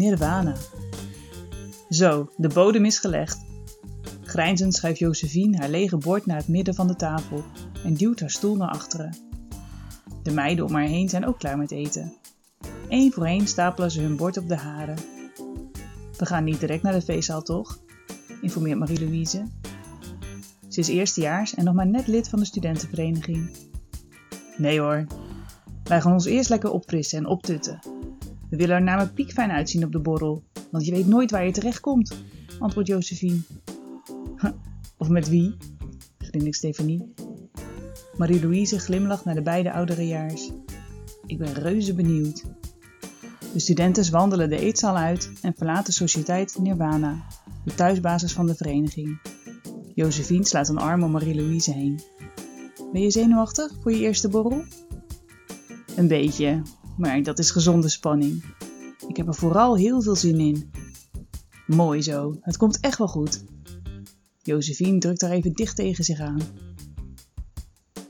Nirvana. Zo, de bodem is gelegd. Grijnzend schuift Josephine haar lege bord naar het midden van de tafel en duwt haar stoel naar achteren. De meiden om haar heen zijn ook klaar met eten. Eén voor één stapelen ze hun bord op de haren. We gaan niet direct naar de feestzaal, toch? informeert Marie-Louise. Ze is eerstejaars en nog maar net lid van de studentenvereniging. Nee hoor, wij gaan ons eerst lekker opfrissen en optutten. We willen er namelijk piekfijn uitzien op de borrel, want je weet nooit waar je terecht komt, antwoordt Josephine. Of met wie? grinnikt Stefanie. Marie-Louise glimlacht naar de beide ouderejaars. Ik ben reuze benieuwd. De studenten wandelen de eetzaal uit en verlaten Sociëteit Nirvana, de thuisbasis van de vereniging. Josephine slaat een arm om Marie-Louise heen. Ben je zenuwachtig voor je eerste borrel? Een beetje, maar dat is gezonde spanning. Ik heb er vooral heel veel zin in. Mooi zo, het komt echt wel goed. Josephine drukt haar even dicht tegen zich aan.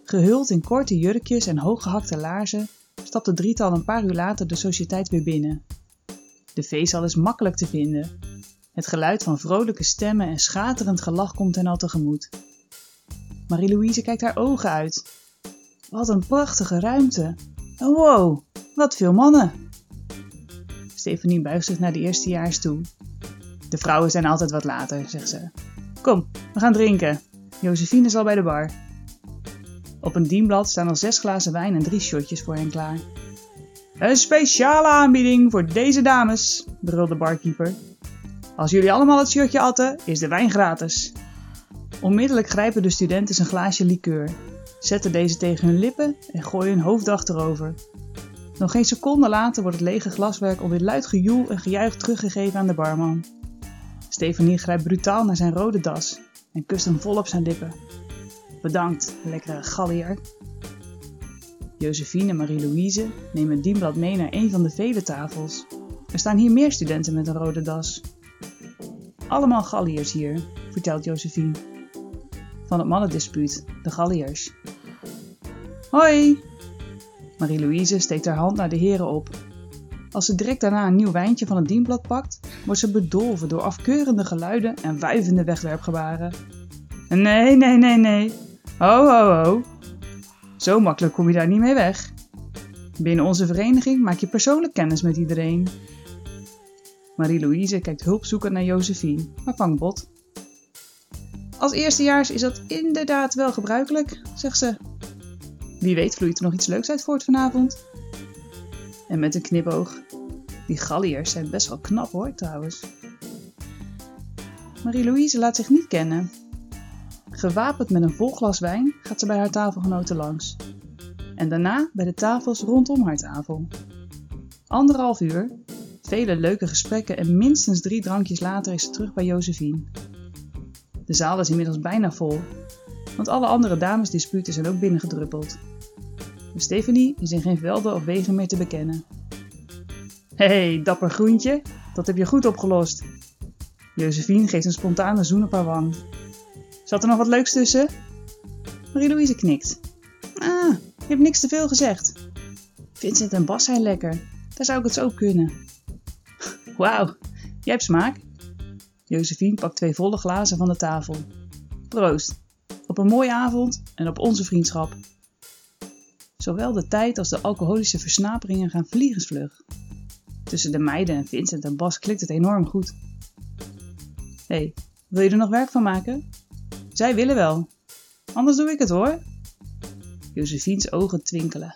Gehuld in korte jurkjes en hooggehakte laarzen stapt het drietal een paar uur later de sociëteit weer binnen. De feesthal is makkelijk te vinden. Het geluid van vrolijke stemmen en schaterend gelach komt hen al tegemoet. Marie-Louise kijkt haar ogen uit. Wat een prachtige ruimte. En wow, wat veel mannen. Stefanie buigt zich naar de eerstejaars toe. De vrouwen zijn altijd wat later, zegt ze. Kom, we gaan drinken. Josephine is al bij de bar. Op een dienblad staan al zes glazen wijn en drie shotjes voor hen klaar. Een speciale aanbieding voor deze dames, brult de barkeeper. Als jullie allemaal het shirtje atten, is de wijn gratis. Onmiddellijk grijpen de studenten een glaasje liqueur, zetten deze tegen hun lippen en gooien hun hoofd achterover. Nog geen seconde later wordt het lege glaswerk onder luid gejoel en gejuich teruggegeven aan de barman. Stefanie grijpt brutaal naar zijn rode das en kust hem vol op zijn lippen. Bedankt, lekkere gallier. Josephine en Marie-Louise nemen het dienblad mee naar een van de vele tafels. Er staan hier meer studenten met een rode das. Allemaal galliers hier, vertelt Josephine. Van het mannendispuut, de galliers. Hoi! Marie-Louise steekt haar hand naar de heren op. Als ze direct daarna een nieuw wijntje van het dienblad pakt, wordt ze bedolven door afkeurende geluiden en wuivende wegwerpgebaren. Nee, nee, nee, nee. Ho, ho, ho. Zo makkelijk kom je daar niet mee weg. Binnen onze vereniging maak je persoonlijk kennis met iedereen. Marie-Louise kijkt hulpzoekend naar Josephine, maar vangt bot. Als eerstejaars is dat inderdaad wel gebruikelijk, zegt ze. Wie weet vloeit er nog iets leuks uit voort vanavond. En met een knipoog. Die galliërs zijn best wel knap hoor, trouwens. Marie-Louise laat zich niet kennen. Gewapend met een vol glas wijn gaat ze bij haar tafelgenoten langs. En daarna bij de tafels rondom haar tafel. Anderhalf uur, vele leuke gesprekken en minstens drie drankjes later is ze terug bij Josephine. De zaal is inmiddels bijna vol, want alle andere damesdisputen zijn ook binnengedruppeld. Maar Stephanie is in geen velden of wegen meer te bekennen. Hé, hey, dapper groentje, dat heb je goed opgelost. Josephine geeft een spontane zoen op haar wang. Zat er nog wat leuks tussen? Marie-Louise knikt. Ah, je hebt niks te veel gezegd. Vincent en Bas zijn lekker. Daar zou ik het zo kunnen. Wauw, jij hebt smaak. Josephine pakt twee volle glazen van de tafel. Proost. Een mooie avond en op onze vriendschap. Zowel de tijd als de alcoholische versnaperingen gaan vliegensvlug. Tussen de meiden en Vincent en Bas klikt het enorm goed. Hé, hey, wil je er nog werk van maken? Zij willen wel. Anders doe ik het hoor. Josephine's ogen twinkelen.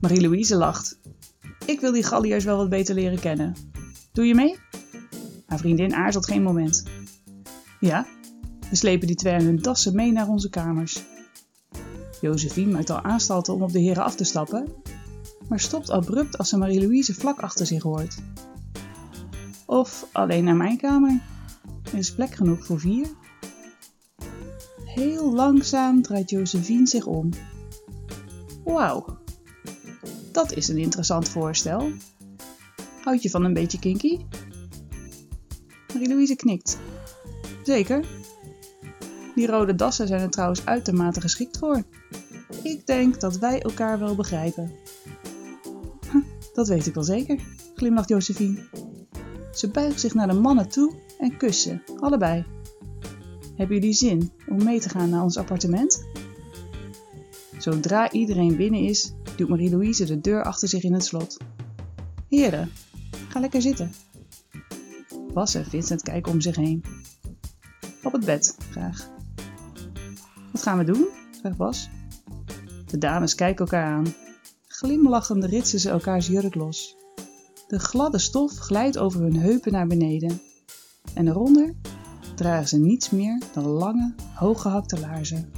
Marie-Louise lacht. Ik wil die galliërs wel wat beter leren kennen. Doe je mee? Haar vriendin aarzelt geen moment. Ja, we slepen die twee hun dassen mee naar onze kamers. Josephine maakt al aanstalten om op de heren af te stappen, maar stopt abrupt als ze Marie-Louise vlak achter zich hoort. Of alleen naar mijn kamer. Er is plek genoeg voor vier. Heel langzaam draait Josephine zich om. Wauw, dat is een interessant voorstel. Houd je van een beetje kinky? Marie-Louise knikt. Zeker. Die rode dassen zijn er trouwens uitermate geschikt voor. Ik denk dat wij elkaar wel begrijpen. dat weet ik wel zeker, glimlacht Josephine. Ze buigt zich naar de mannen toe en kussen, allebei. Hebben jullie zin om mee te gaan naar ons appartement? Zodra iedereen binnen is, duwt Marie-Louise de deur achter zich in het slot. Heren, ga lekker zitten. Bas en Vincent kijken om zich heen. Op het bed, graag. Wat gaan we doen? vraagt Bas. De dames kijken elkaar aan. Glimlachend ritsen ze elkaars jurk los. De gladde stof glijdt over hun heupen naar beneden. En eronder dragen ze niets meer dan lange, hooggehakte laarzen.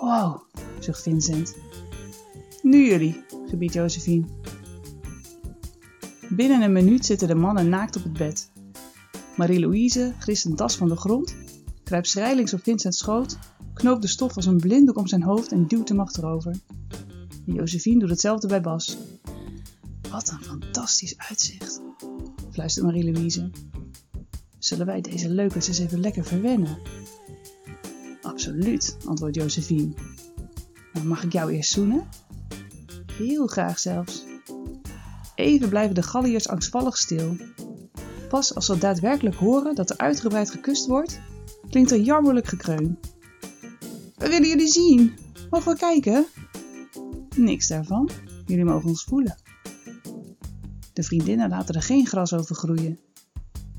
Wow, zucht Vincent. Nu jullie, gebiedt Josephine. Binnen een minuut zitten de mannen naakt op het bed. Marie-Louise grist een das van de grond, kruipt schrijlings op Vincent's schoot, knoopt de stof als een blinddoek om zijn hoofd en duwt hem achterover. Josephine doet hetzelfde bij Bas. Wat een fantastisch uitzicht, fluistert Marie-Louise. Zullen wij deze leukers eens even lekker verwennen? Absoluut, antwoordt Josephine. Maar mag ik jou eerst zoenen? Heel graag zelfs. Even blijven de galliërs angstvallig stil. Pas als ze daadwerkelijk horen dat er uitgebreid gekust wordt, klinkt er jammerlijk gekreun. Willen jullie zien. Mogen we kijken? Niks daarvan. Jullie mogen ons voelen. De vriendinnen laten er geen gras over groeien.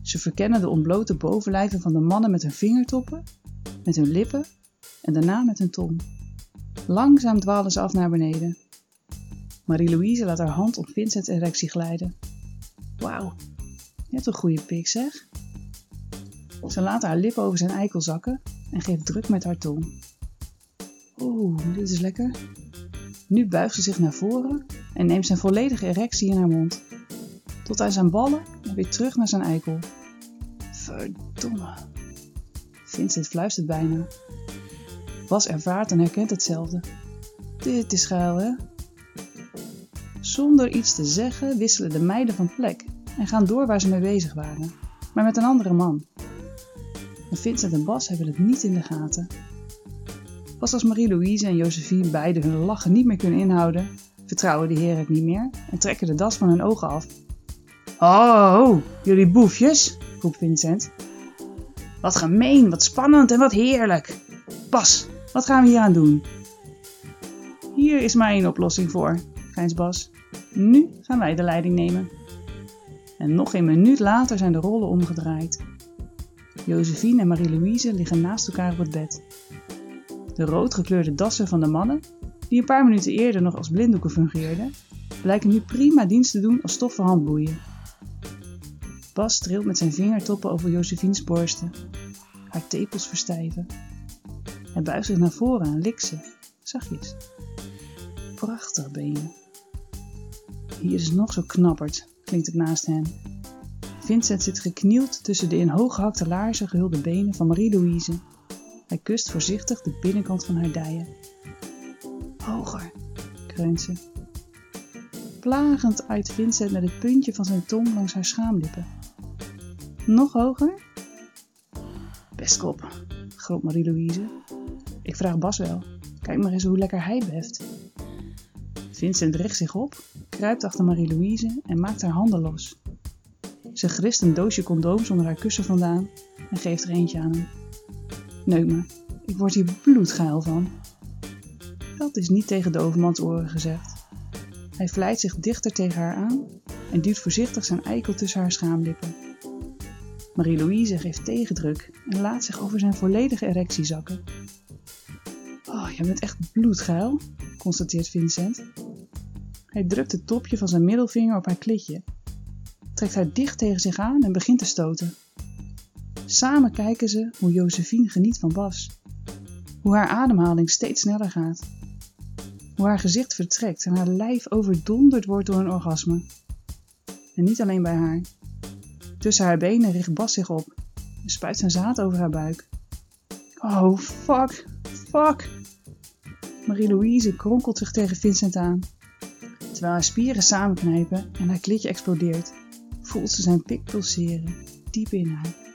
Ze verkennen de ontblote bovenlijven van de mannen met hun vingertoppen, met hun lippen en daarna met hun tong. Langzaam dwalen ze af naar beneden. Marie-Louise laat haar hand op Vincent's erectie glijden. Wauw, hebt een goede pik zeg. Ze laat haar lippen over zijn eikel zakken en geeft druk met haar tong. Oeh, dit is lekker. Nu buigt ze zich naar voren en neemt zijn volledige erectie in haar mond. Tot aan zijn ballen en weer terug naar zijn eikel. Verdomme. Vincent fluistert bijna. Bas ervaart en herkent hetzelfde. Dit is geil, hè? Zonder iets te zeggen wisselen de meiden van plek en gaan door waar ze mee bezig waren, maar met een andere man. En Vincent en Bas hebben het niet in de gaten. Pas als Marie-Louise en Josephine beiden hun lachen niet meer kunnen inhouden, vertrouwen de heren het niet meer en trekken de das van hun ogen af. Oh, jullie boefjes, roept Vincent. Wat gemeen, wat spannend en wat heerlijk. Bas, wat gaan we hier aan doen? Hier is maar één oplossing voor, grijns Bas. Nu gaan wij de leiding nemen. En nog een minuut later zijn de rollen omgedraaid. Josephine en Marie-Louise liggen naast elkaar op het bed. De roodgekleurde dassen van de mannen, die een paar minuten eerder nog als blinddoeken fungeerden, blijken nu prima dienst te doen als stoffen handboeien. Bas trilt met zijn vingertoppen over Josephine's borsten. Haar tepels verstijven. Hij buigt zich naar voren en likt ze, zachtjes. Prachtig ben je. Hier is het nog zo knapperd, klinkt het naast hen. Vincent zit geknield tussen de in hooggehakte laarzen gehulde benen van Marie-Louise. Hij kust voorzichtig de binnenkant van haar dijen. Hoger, kreunt ze. Plagend uit Vincent met het puntje van zijn tong langs haar schaamlippen. Nog hoger? Pestkop, groot Marie-Louise. Ik vraag Bas wel. Kijk maar eens hoe lekker hij beft. Vincent richt zich op, kruipt achter Marie-Louise en maakt haar handen los. Ze grist een doosje condooms onder haar kussen vandaan en geeft er eentje aan hem. Neuk me, ik word hier bloedgeil van. Dat is niet tegen de overmans oren gezegd. Hij vlijt zich dichter tegen haar aan en duwt voorzichtig zijn eikel tussen haar schaamlippen. Marie-Louise geeft tegendruk en laat zich over zijn volledige erectie zakken. Oh, je bent echt bloedgeil, constateert Vincent. Hij drukt het topje van zijn middelvinger op haar klitje, trekt haar dicht tegen zich aan en begint te stoten. Samen kijken ze hoe Josephine geniet van Bas. Hoe haar ademhaling steeds sneller gaat. Hoe haar gezicht vertrekt en haar lijf overdonderd wordt door een orgasme. En niet alleen bij haar. Tussen haar benen richt Bas zich op en spuit zijn zaad over haar buik. Oh, fuck, fuck. Marie-Louise kronkelt zich tegen Vincent aan. Terwijl haar spieren samenknijpen en haar klitje explodeert, voelt ze zijn pik pulseren, diep in haar.